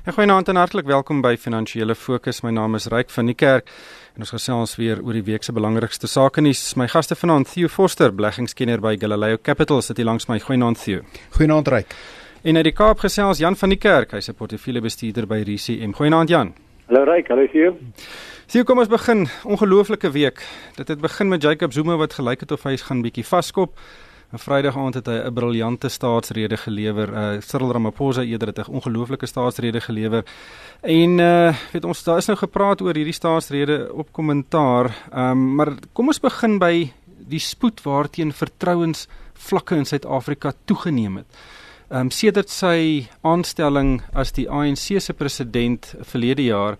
Ek goeienaand en hartlik welkom by Finansiële Fokus. My naam is Ryk van die Kerk en ons gesels weer oor die week se belangrikste sake nuus. My gaste vanaand Theo Forster, beleggingskenner by Galileo Capital, sit hier langs my. Goeienaand Theo. Goeienaand Ryk. En uit die Kaap gesels Jan van die Kerk, hy's 'n portefeuljebestuurder by RCM. Goeienaand Jan. Hallo Ryk, hallo Theo. Theo, kom ons begin. Ongelooflike week. Dit het begin met Jacob Zuma wat gelyk het of hy gaan bietjie vaskop. 'n Vrydag aand het hy 'n briljante staatsrede gelewer. Uh Cyril Ramaphosa eerder het 'n ongelooflike staatsrede gelewer. En uh weet ons daar is nou gepraat oor hierdie staatsrede op kommentaar. Ehm um, maar kom ons begin by die spoed waarteen vertrouens vlakke in Suid-Afrika toegeneem het. Ehm um, sedert sy aanstelling as die ANC se president verlede jaar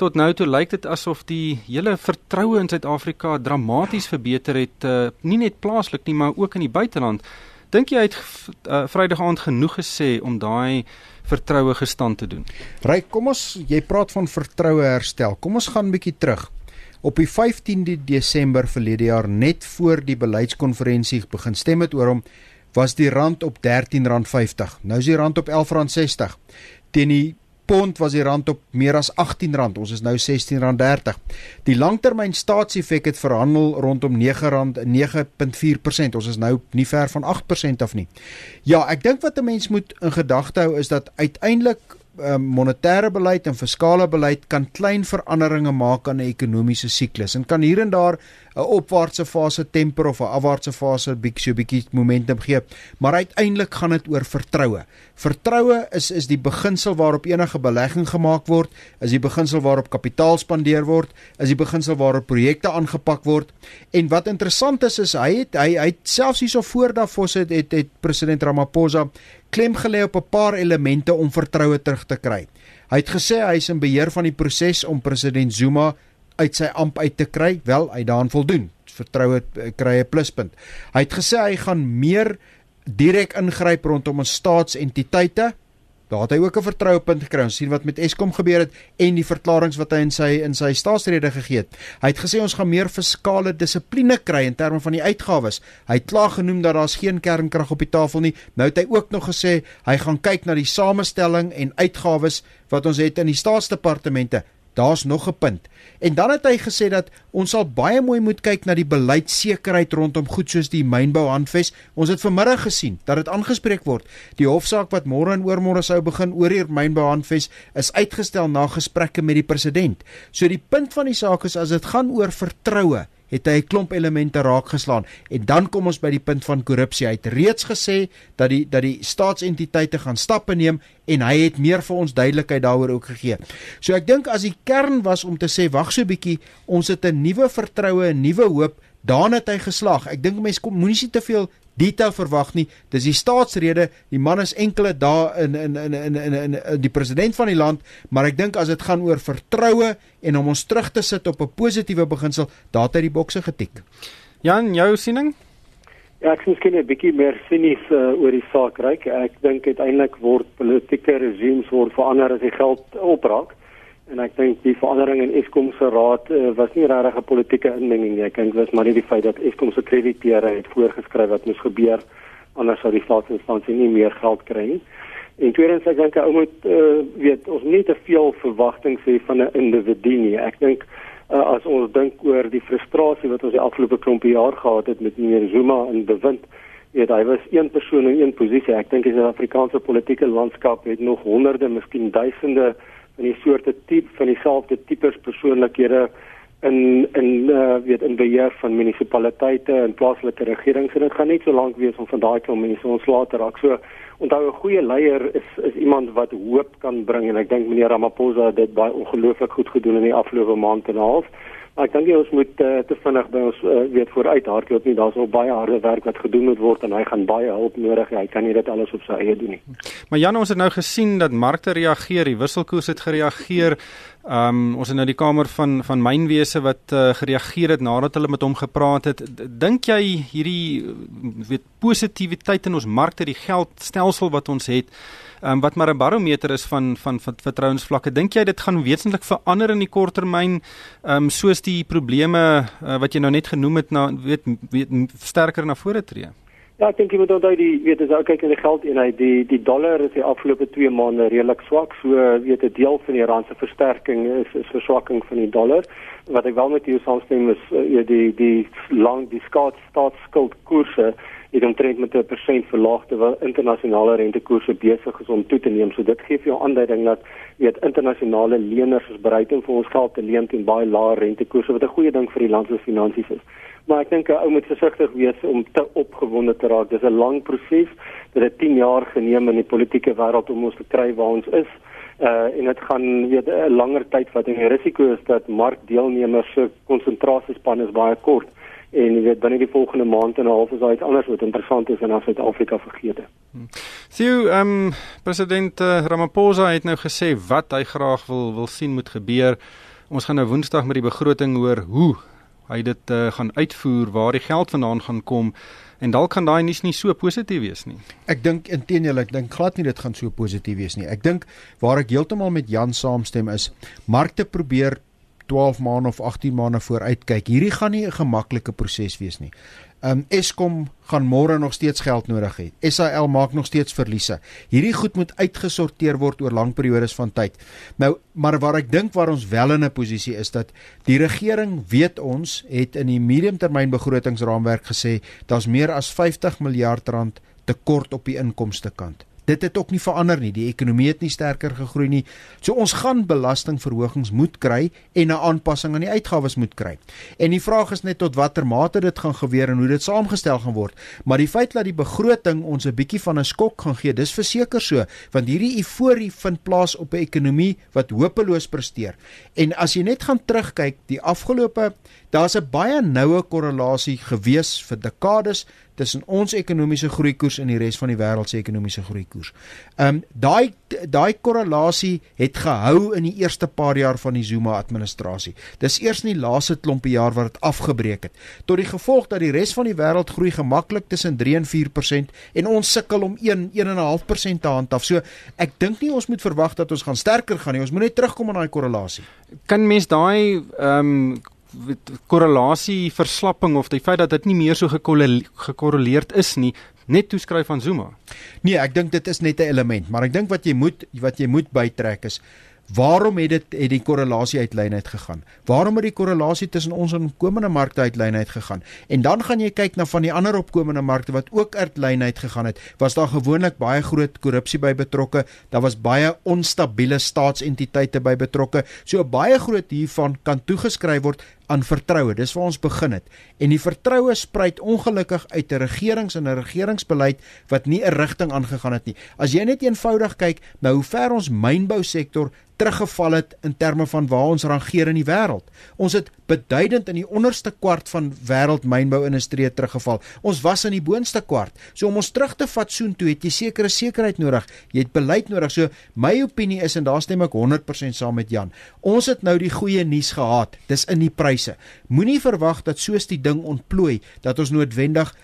tot nou toe lyk dit asof die hele vertroue in Suid-Afrika dramaties verbeter het, uh, nie net plaaslik nie, maar ook in die buiteland. Dink jy hy het uh, Vrydag aand genoeg gesê om daai vertroue gestand te doen? Ryk, kom ons jy praat van vertroue herstel. Kom ons gaan 'n bietjie terug. Op die 15de Desember verlede jaar, net voor die beleidskonferensie begin stem het oor hom, was die rand op R13.50. Nou is die rand op R11.60. Teen die pond was die rand op meer as R18. Ons is nou R16.30. Die langtermyn staatseffek het verhandel rondom R9 9.4%. Ons is nou nie ver van 8% af nie. Ja, ek dink wat 'n mens moet in gedagte hou is dat uiteindelik um, monetêre beleid en fiskale beleid kan klein veranderinge maak aan 'n ekonomiese siklus en kan hier en daar 'n opwaartse fase temper of 'n afwaartse fase bietjie so bietjie momentum gee, maar uiteindelik gaan dit oor vertroue. Vertroue is is die beginsel waarop enige belegging gemaak word, is die beginsel waarop kapitaal spandeer word, is die beginsel waarop projekte aangepak word. En wat interessant is is hy het hy hy het selfs hierso voor Davos het, het het president Ramaphosa klem gelê op 'n paar elemente om vertroue terug te kry. Hy het gesê hy is in beheer van die proses om president Zuma uit sy amp uit te kry. Wel, hy daan voldoen. Vertroue eh, kry 'n pluspunt. Hy het gesê hy gaan meer direk ingryp rondom ons staatsentiteite Daar het hy ook 'n vertrouepunt gekry. Ons sien wat met Eskom gebeur het en die verklaringe wat hy in sy in sy staatsrede gegee het. Hy het gesê ons gaan meer fiskale dissipline kry in terme van die uitgawes. Hy het klaar genoem dat daar's geen kernkrag op die tafel nie. Nou het hy ook nog gesê hy gaan kyk na die samestelling en uitgawes wat ons het in die staatsdepartemente. Daar's nog 'n punt. En dan het hy gesê dat ons sal baie mooi moet kyk na die beleidsekerheid rondom goed soos die mynbou handves. Ons het vanmiddag gesien dat dit aangespreek word. Die hofsaak wat môre en oormôre sou begin oor hier mynbou handves is uitgestel na gesprekke met die president. So die punt van die saak is as dit gaan oor vertroue het hy 'n klomp elemente raakgeslaan en dan kom ons by die punt van korrupsie. Hy het reeds gesê dat die dat die staatsentiteite gaan stappe neem en hy het meer vir ons duidelikheid daaroor ook gegee. So ek dink as die kern was om te sê wag so 'n bietjie, ons het 'n nuwe vertroue, 'n nuwe hoop, dan het hy geslag. Ek dink mense kom moenie te veel detail verwag nie. Dis die staatsrede. Die man is enkele dae in in in in in in die president van die land, maar ek dink as dit gaan oor vertroue en om ons terug te sit op 'n positiewe beginsel, daar het hy die bokse getik. Jan, jou siening? Ja, ek sien skien 'n bietjie meer sinies uh, oor die saak ryk. Ek dink uiteindelik word politieke regimes word verander as die geld opraak en ek dink die verandering in Eskom se raad uh, was nie regtig 'n politieke inmenging nie. Ek dink dit was maar net die feit dat Eskom se krediteure het voorgeskryf wat moes gebeur anders sou die staatsinstansie nie meer geld kry nie. En tweedens ek dink ou moet uh, weet ons nie te veel verwagtinge hê van 'n individu nie. Ek dink uh, as ons dink oor die frustrasie wat ons die afgelope klompie jaar gehad het met meneer Zuma in bewind Ja, daar was een persoon in een posisie. Ek dink die Suid-Afrikaanse politieke landskap het nog honderde, miskien duisende van die soorte tipe van dieselfde tipes persoonlikhede in in uh, weet in beheer van munisipaliteite en plaaslike regerings en dit gaan net so lank wees om van daai klomp mense ontslae te raak. So onthou 'n goeie leier is is iemand wat hoop kan bring en ek dink meneer Ramaphosa het dit baie ongelooflik goed gedoen in die afgelope maand en 'n half. Maar ek dink jy ons moet uh, te vinnig by ons uh, weet vooruit hardloop nie. Daar's al baie harde werk wat gedoen moet word en hy gaan baie hulp nodig hê. Hy kan nie dit alles op sy eie doen nie. Maar Jan, ons het nou gesien dat markte reageer, die wisselkoers het gereageer. Ehm um, ons het nou die kamer van van mynwese wat uh, gereageer het nadat hulle met hom gepraat het. Dink jy hierdie weet positiwiteit in ons markte, die geldstelsel wat ons het, um, wat maar 'n barometer is van van, van vertrouensvlakke. Dink jy dit gaan wesentlik verander in die korttermyn, ehm um, soos die probleme uh, wat jy nou net genoem het na weet, weet sterker na vore tree? Ja, ek dink jy moet onthou die weet as jy kyk na die geldeenheid, die die dollar is die afgelope 2 maande redelik swak. So weet 'n deel van die rand se versterking is is verswakking van die dollar. Wat ek wel met jou saamstem is uh, die die lang die skaat staatsskuldkoerse het omtrent met 'n persent verlaag terwyl internasionale rentekoerse besig is om toe te neem. So dit gee vir jou aanduiding dat weet internasionale leners is bereid om vir ons geld te leen teen baie lae rentekoerse wat 'n goeie ding vir die land se finansies is maar ek dink 'n ou moet versigtig wees om te opgewonde te raak. Dis 'n lang proses. Dit het 10 jaar geneem in die politieke wêreld om ons te kry waar ons is. Uh en dit gaan weet 'n langer tyd vat en die risiko is dat markdeelnemers se konsentrasiespan is baie kort en jy weet binne die volgende maand en 'n half is daar iets anders wat interessant is en as Suid-Afrika vergeet het. Sien, ehm um, president uh, Ramaphosa het nou gesê wat hy graag wil wil sien moet gebeur. Ons gaan nou Woensdag met die begroting hoor hoe hy dit uh, gaan uitvoer waar die geld vandaan gaan kom en dalk kan daai nuus nie so positief wees nie. Ek dink intedeel ek dink glad nie dit gaan so positief wees nie. Ek dink waar ek heeltemal met Jan saamstem is markte probeer 12 maande of 18 maande vooruit kyk. Hierdie gaan nie 'n gemaklike proses wees nie. Um Eskom gaan môre nog steeds geld nodig hê. SAL maak nog steeds verliese. Hierdie goed moet uitgesorteer word oor lang periodes van tyd. Nou, maar waar ek dink waar ons wel in 'n posisie is dat die regering weet ons het in die mediumtermynbegrotingsraamwerk gesê daar's meer as 50 miljard rand tekort op die inkomste kant. Dit het ook nie verander nie. Die ekonomie het nie sterker gegroei nie. So ons gaan belastingverhogings moet kry en 'n aanpassing aan die uitgawes moet kry. En die vraag is net tot watter mate dit gaan gebeur en hoe dit saamgestel gaan word. Maar die feit dat die begroting ons 'n bietjie van 'n skok gaan gee, dis verseker so, want hierdie euforie vind plaas op 'n ekonomie wat hopeloos presteer. En as jy net gaan terugkyk, die afgelope daar's 'n baie noue korrelasie gewees vir dekades tussen ons ekonomiese groeikoers en die res van die wêreld se ekonomiese groeikoers. Ehm um, daai daai korrelasie het gehou in die eerste paar jaar van die Zuma administrasie. Dis eers in die laaste klompie jaar wat dit afgebreek het. Tot die gevolg dat die res van die wêreld groei gemaklik tussen 3 en 4% en ons sukkel om 1 1.5% te handhaaf. So ek dink nie ons moet verwag dat ons gaan sterker gaan nie. Ons moet net terugkom aan daai korrelasie. Kan mens daai ehm um korrelasie verslapping of die feit dat dit nie meer so gekorreleerd is nie net toeskryf aan Zuma. Nee, ek dink dit is net 'n element, maar ek dink wat jy moet wat jy moet bytrek is Waarom het dit het die korrelasie uit lyn uit gegaan? Waarom het die korrelasie tussen ons en opkomende markte uit lyn uit gegaan? En dan gaan jy kyk na van die ander opkomende markte wat ook uit lyn uit gegaan het. Was daar gewoonlik baie groot korrupsie by betrokke? Daar was baie onstabiele staatsentiteite by betrokke. So baie groot hiervan kan toegeskryf word aan vertroue. Dis waar ons begin het. En die vertroue spruit ongelukkig uit 'n regerings en 'n regeringsbeleid wat nie 'n rigting aangegaan het nie. As jy net eenvoudig kyk na hoe ver ons mynbou sektor teruggeval het in terme van waar ons rangeer in die wêreld. Ons het beduidend in die onderste kwart van wêreldmynbou-industrie teruggeval. Ons was in die boonste kwart. So om ons terug te vat soontoe het jy sekere sekerheid nodig. Jy het beleid nodig. So my opinie is en daar stem ek 100% saam met Jan. Ons het nou die goeie nuus gehad. Dis in die pryse. Moenie verwag dat soos die ding ontplooi dat ons noodwendig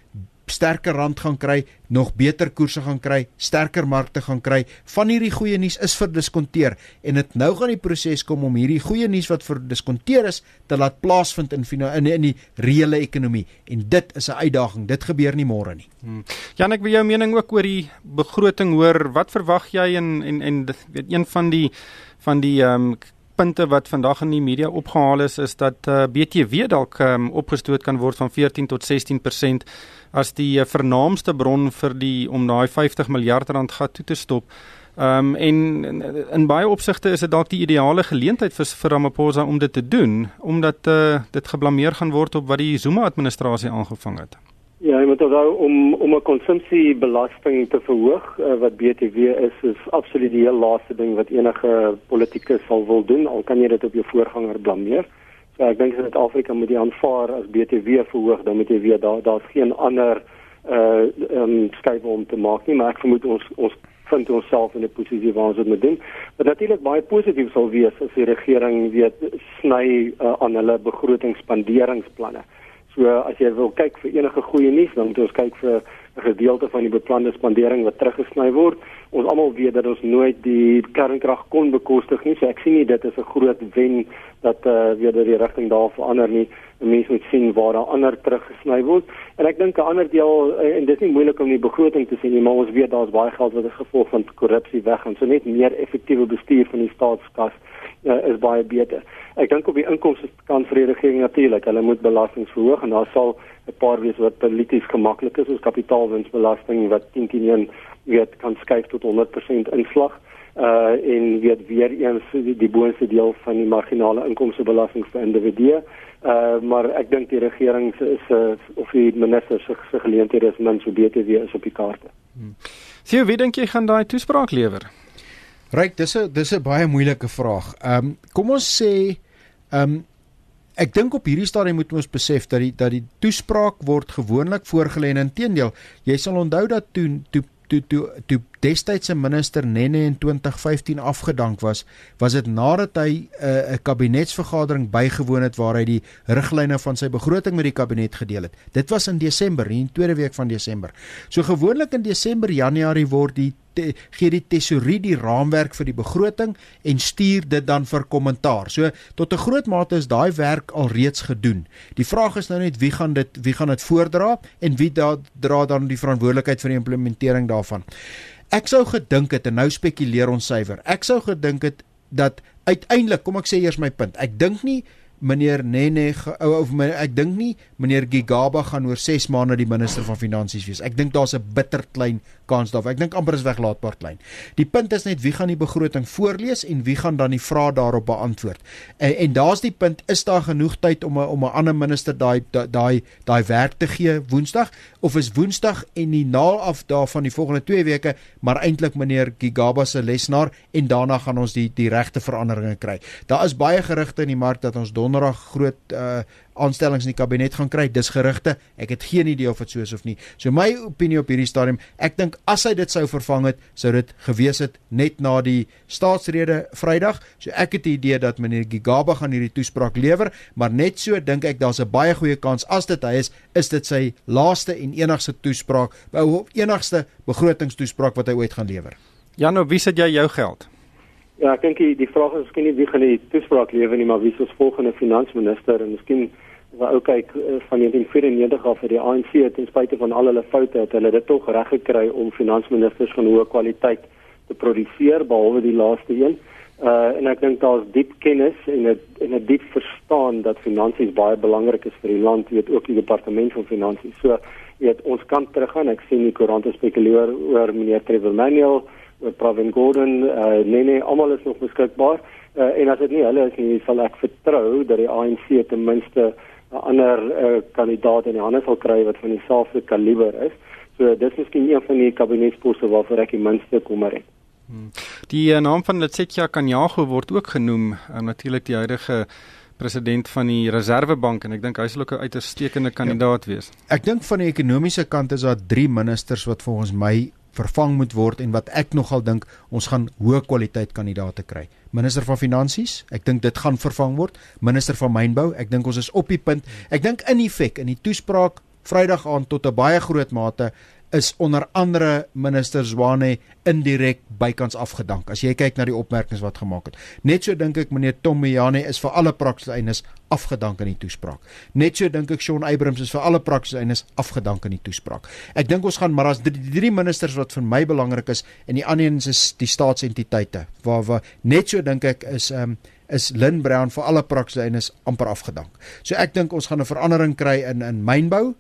sterker rand gaan kry, nog beter koerse gaan kry, sterker markte gaan kry. Van hierdie goeie nuus is verdiskonteer en dit nou gaan die proses kom om hierdie goeie nuus wat verdiskonteer is te laat plaasvind in in in die reële ekonomie en dit is 'n uitdaging. Dit gebeur nie môre nie. Hmm. Jan, ek wil jou mening ook oor die begroting hoor. Wat verwag jy en en en weet een van die van die ehm um, punte wat vandag in die media opgehaal is is dat uh, eh, BTW dalk um, opgestoot kan word van 14 tot 16% as die uh, vernaamste bron vir die om daai 50 miljard rand gat toe te stop. Ehm um, en in, in baie opsigte is dit dalk die ideale geleentheid vir vir Ramaphosa om dit te doen omdat uh, dit geblameer gaan word op wat die Zuma administrasie aangevang het. Ja, jy moet onthou om om 'n konsumpsiebelasting te verhoog uh, wat BTW is, is absoluut die heel laaste ding wat enige politikus sal wil doen, al kan jy dit op jou voorganger blameer. So ek dink in Suid-Afrika moet jy aanvaar as BTW verhoog, dan moet jy weet daar daar's geen ander uh um skuif om te maak nie, maar ek vermoed ons ons vind onsself in 'n posisie waar ons dit moet doen. Wat natuurlik baie positief sal wees as die regering weet sny uh, aan hulle begrotingsspanderingsplanne. So as jy wil kyk vir enige goeie nuus, dan moet ons kyk vir 'n gedeelte van die beplande spandering wat teruggesny word. Ons almal weet dat ons nooit die kernkrag kon bekostig nie, so ek sien nie dit is 'n groot wen dat eh uh, weer die rigting daar verander nie. Mense moet sien waar daar ander teruggesny word. En ek dink 'n ander deel eh, en dit is nie moeilik om die begroting te sien nie, maar ons weet daar's baie geld wat as gevolg van korrupsie weggaan. So net meer effektiewe bestuur van die staatskas uh, is baie beter. Ek dink op die inkomste kant vir die regering natuurlik, hulle moet belastings verhoog en daar sal 'n paar wees wat polities gemaklik is, soos kapitaalwinsbelasting wat 10 teen 1 weet kan skuif tot 100% inslag uh en weet weer eens die, die boonste deel van die marginale inkomstebelasting vir individue. Uh maar ek dink die regering se is of die minister se se geleenthede is min so beter weer is op die kaarte. Hmm. Sien, wie dink jy gaan daai toespraak lewer? Ryk, dis 'n dis 'n baie moeilike vraag. Ehm um, kom ons sê ehm um, ek dink op hierdie stadium moet ons besef dat die dat die toespraak word gewoonlik voorgelê en inteendeel, jy sal onthou dat toe toe toe toe toe destydse minister Nene in 2015 afgedank was, was dit nadat hy 'n uh, kabinetsvergadering bygewoon het waar hy die riglyne van sy begroting met die kabinet gedeel het. Dit was in Desember, in die tweede week van Desember. So gewoonlik in Desember, Januarie word die te, gee die tesourier die raamwerk vir die begroting en stuur dit dan vir kommentaar. So tot 'n groot mate is daai werk al reeds gedoen. Die vraag is nou net wie gaan dit wie gaan dit voordra en wie da, dra dan die verantwoordelikheid vir die implementering daarvan. Ek sou gedink het en nou spekuleer ons suiwer. Ek sou gedink het dat uiteindelik, kom ek sê eers my punt. Ek dink nie meneer Nene of my, ek dink nie meneer Gigaba gaan oor 6 maande die minister van finansies wees. Ek dink daar's 'n bitter klein kans daarop. Ek dink amper is weglaatbaar klein. Die punt is net wie gaan die begroting voorlees en wie gaan dan die vrae daarop beantwoord. En, en daar's die punt, is daar genoeg tyd om 'n om 'n ander minister daai daai daai werk te gee Woensdag of is Woensdag en die naal af daarvan die volgende 2 weke maar eintlik meneer Gigaba se lesenaar en daarna gaan ons die die regte veranderinge kry. Daar is baie gerugte in die mark dat ons donderdag groot uh aanstellings in die kabinet gaan kry. Dis gerugte. Ek het geen idee of dit so is of nie. So my opinie op hierdie stadium, ek dink as hy dit sou vervang het, sou dit gewees het net na die staatsrede Vrydag. So ek het die idee dat meneer Gigaba gaan hierdie toespraak lewer, maar net so dink ek daar's 'n baie goeie kans as dit hy is, is dit sy laaste en enigste toespraak, of enigste begrotingstoespraak wat hy ooit gaan lewer. Jan, op wie sit jy jou geld? Ja, ek dink die, die vraag is miskien nie wie gaan die toespraak lewer nie, maar wie is volgende finansminister en miskien waar ook kyk eh, van 1994 af vir die ANC ten spyte van al hulle foute het hulle dit tog reg gekry om finansministers van hoë kwaliteit te produseer behalwe die laaste een. Uh en ek dink daar's diep kennis en 'n en 'n diep verstaan dat finansies baie belangrik is vir die land, weet ook die departement van finansies. So, weet ons kan teruggaan. Ek sien die koerante spekuleer oor meneer Trevor Manuel Pravin Gordhan, uh, nee nee, almal is nog beskikbaar. Uh, en as dit nie hulle is nie, sal ek vertrou dat die ANC ten minste 'n ander uh, kandidaat in die hande sal kry wat van dieselfde kaliber is. So dis miskien een van die kabinetsposte waarvoor ek die minste kommer het. Hmm. Die uh, naam van Letsetja Kanyago word ook genoem, uh, natuurlik die huidige president van die Reservebank en ek dink hy sal ook 'n uiters stekende kandidaat ja. wees. Ek dink van die ekonomiese kant is daar 3 ministers wat volgens my vervang moet word en wat ek nogal dink ons gaan hoë kwaliteit kandidaate kry. Minister van Finansies, ek dink dit gaan vervang word. Minister van Mynbou, ek dink ons is op die punt. Ek dink in effek in die toespraak Vrydag aand tot 'n baie groot mate is onder andere minister Zwane indirek bykans afgedank as jy kyk na die opmerkings wat gemaak het. Net so dink ek meneer Tommyane is vir alle praktiese eindes afgedank in die toespraak. Net so dink ek Shaun Abrams is vir alle praktiese eindes afgedank in die toespraak. Ek dink ons gaan maar as drie, drie ministers wat vir my belangrik is en die ander een is die staatsentiteite waar waar net so dink ek is um, is Lynn Brown vir alle praktiese eindes amper afgedank. So ek dink ons gaan 'n verandering kry in in mynbou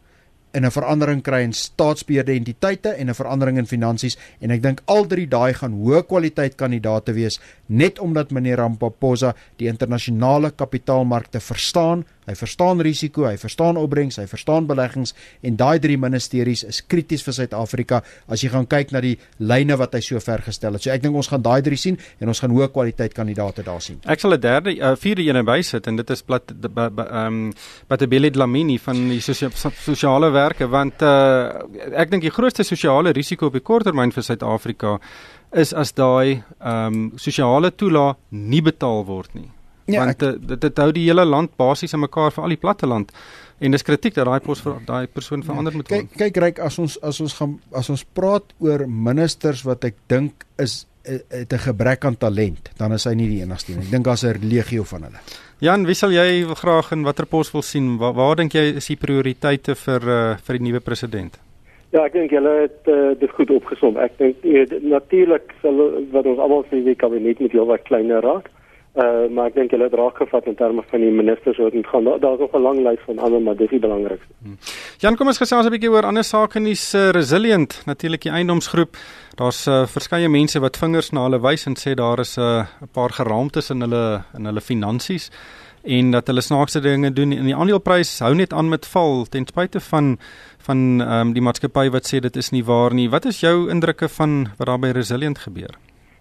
en 'n verandering kry in staatsbeheerde entiteite en 'n verandering in finansies en ek dink al drie daai gaan hoë kwaliteit kandidaate wees net omdat meneer Ramaphosa die internasionale kapitaalmarkte verstaan Hy verstaan risiko, hy verstaan opbrengs, hy verstaan beleggings en daai drie ministeries is krities vir Suid-Afrika as jy gaan kyk na die lyne wat hy so ver gestel het. So ek dink ons gaan daai drie sien en ons gaan hoë kwaliteit kandidaate daar sien. Ek sal 'n derde uh, vierde een bysit en dit is plat ehm um, Batabile Dlamini van die sosiale werke want uh, ek dink die grootste sosiale risiko op die korttermyn vir Suid-Afrika is as daai ehm um, sosiale toelaag nie betaal word nie. Ja, want ek, dit dit hou die hele land basies in mekaar vir al die platteland En dis kritiek dat daai pos vir daai persoon verander moet word. Kyk kyk ryk as ons as ons gaan as ons praat oor ministers wat ek dink is het 'n gebrek aan talent, dan is hy nie die enigste nie. Ek dink daar's 'n legio van hulle. Jan, wie sal jy graag in watter pos wil sien? Waar, waar dink jy is die prioriteite vir uh, vir die nuwe president? Ja, ek dink julle het uh, dit goed opgesom. Ek dink uh, natuurlik sal wat ons almal sê die kabinet moet heelwat kleiner raak. Uh, maar ek dink hulle het raak gevat in terme van die ministers gaan. Daar's daar nog 'n lang lys van ander, maar dis die belangrikste. Hmm. Jan, kom ons gesels 'n bietjie oor ander sake in die uh, resilient, natuurlik die eiendomsgroep. Daar's uh, verskeie mense wat vingers na hulle wys en sê daar is 'n uh, paar geraamtes in hulle in hulle finansies en dat hulle snaakse dinge doen en die aandeleprys hou net aan met val ten spyte van van ehm um, die maatskappy wat sê dit is nie waar nie. Wat is jou indrukke van wat daar by Resilient gebeur?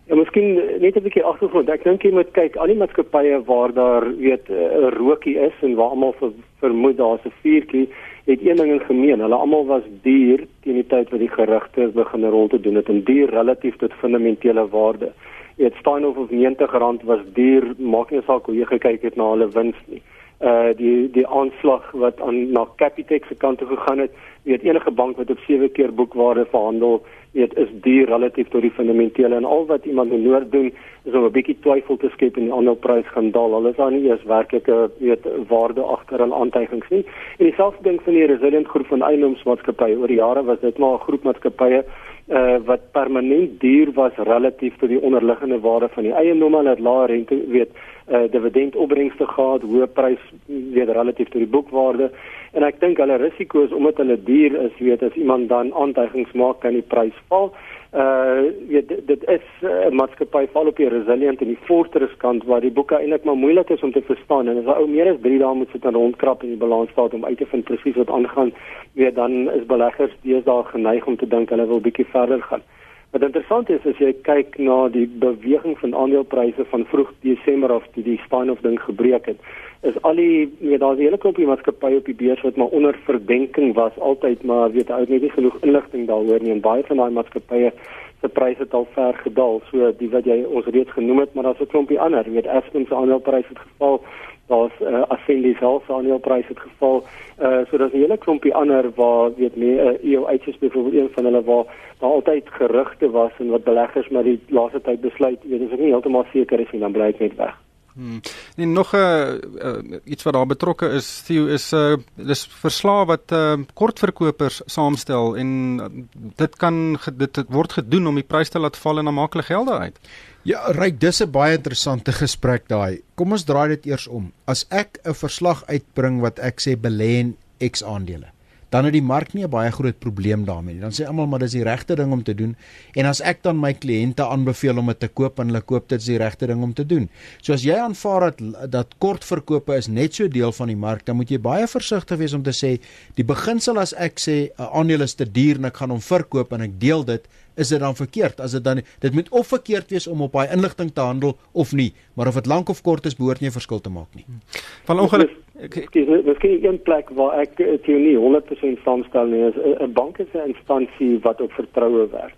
Ja, miskien net 'n bietjie agtergrond. Ek dink jy moet kyk al die maatskappye waar daar weet 'n rookie is en waar almal ver, vermoed daar's 'n vuurtjie, het een ding in gemeen. Hulle almal was duur teen die tyd wat die gerugte begin rond te doen het en duur relatief tot fundamentele waarde weet Steinhoff of 90 rand was duur maak nie saak hoe jy gekyk het na hulle wins nie uh die die aanslag wat aan na Capitec se kant toe gegaan het weet enige bank wat op 7 keer boekwaarde verhandel weet is duur relatief tot die fundamentele en al wat iemand moet doen is om 'n bietjie twyfel te skep in die aandeleprys gaan daal. Hulle is daar nie eers werklike weet waarde agter hulle aantuigings nie. En dieselfde ding van die resilient groep van eiendomsmaatskappye oor die jare was dit maar 'n groep maatskappye uh, wat permanent duur was relatief tot die onderliggende waarde van die eiendom en het lae rente weet uh, dividendopbrengste gehad, hoë prys weet relatief tot die boekwaarde. En ek dink hulle risiko is omdat hulle duur is, weet as iemand dan aantuigings maak kan die prys val. Uh weet dit is 'n uh, maatskappy val op die resilient en die fortress kant waar die boeke eintlik maar moeilik is om te verstaan. En as 'n ou meer as 3 dae moet sit en rondkrap in die balansstaat om uit te vind presies wat aangaan weet dan is beleggers deesdae geneig om te dink hulle wil bietjie verder gaan. Wat interessant is as jy kyk na die beweging van aandelepryse van vroeg Desember af toe die Steinhoff ding gebreek het is al die weet daar's 'n hele klompie maatskappye op die beurs wat maar onder verdenking was altyd maar weet ou net nie genoeg inligting daaroor nie en baie van daai maatskappye se pryse het al ver gedaal. So die wat jy ons reeds genoem het maar daar's 'n klompie ander. Weet Aspen se aandeleprys het geval daar's uh, Ascendi se aandeleprys het geval. Uh, so daar's 'n hele klompie ander waar weet nie uh, EO uitses byvoorbeeld een van hulle waar daar altyd gerugte was en wat beleggers maar die laaste tyd besluit weet as ek nie heeltemal seker is nie dan bly ek net weg Hmm. En nog 'n uh, uh, iets wat daar betrokke is, Theo is 'n uh, dis verslae wat uh, kortverkopers saamstel en uh, dit kan dit, dit word gedoen om die pryse te laat val en dan maak hulle geld uit. Ja, ryk, dis 'n baie interessante gesprek daai. Kom ons draai dit eers om. As ek 'n verslag uitbring wat ek sê belê in X aandele dan het die mark nie 'n baie groot probleem daarmee nie. Dan sê almal maar dis die regte ding om te doen. En as ek dan my kliënte aanbeveel om dit te koop en hulle koop dit is die regte ding om te doen. So as jy aanvaar dat dat kortverkope is net so deel van die mark, dan moet jy baie versigtig wees om te sê die beginsel as ek sê 'n aandeel is te duur en ek gaan hom verkoop en ek deel dit is dit dan verkeerd as dit dan dit moet of verkeerd wees om op daai inligting te handel of nie maar of dit lank of kort is behoort nie 'n verskil te maak nie. Van ongeluk ek dis miskien een plek waar ek teorie 100% saamstel nie is 'n bank is 'n instansie wat op vertroue werk.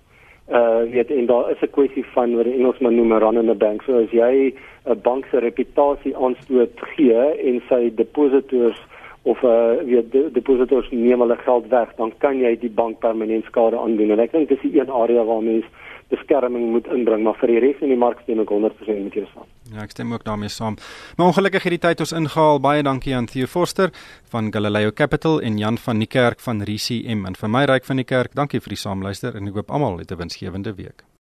Uh weet en daar is 'n kwessie van wat die Engelsman noem 'n run in the bank. So as jy 'n bank se reputasie aanstoot gee en sy depositors of uh weet depositors neem hulle geld weg, dan kan jy die bank permanent skade aandoen. En ek dink dis die een area waar mense beskerming moet inbring, maar vir die res in die mark stem ek 100% met jou saam. Ja, ek stem ook daarmee saam. Maar ongelukkig het die tyd ons ingehaal. Baie dankie aan Theo Forster van Galileo Capital en Jan van die Kerk van RCM en vir my ryk van die kerk. Dankie vir die saamluister en ek hoop almal het 'n winsgewende week.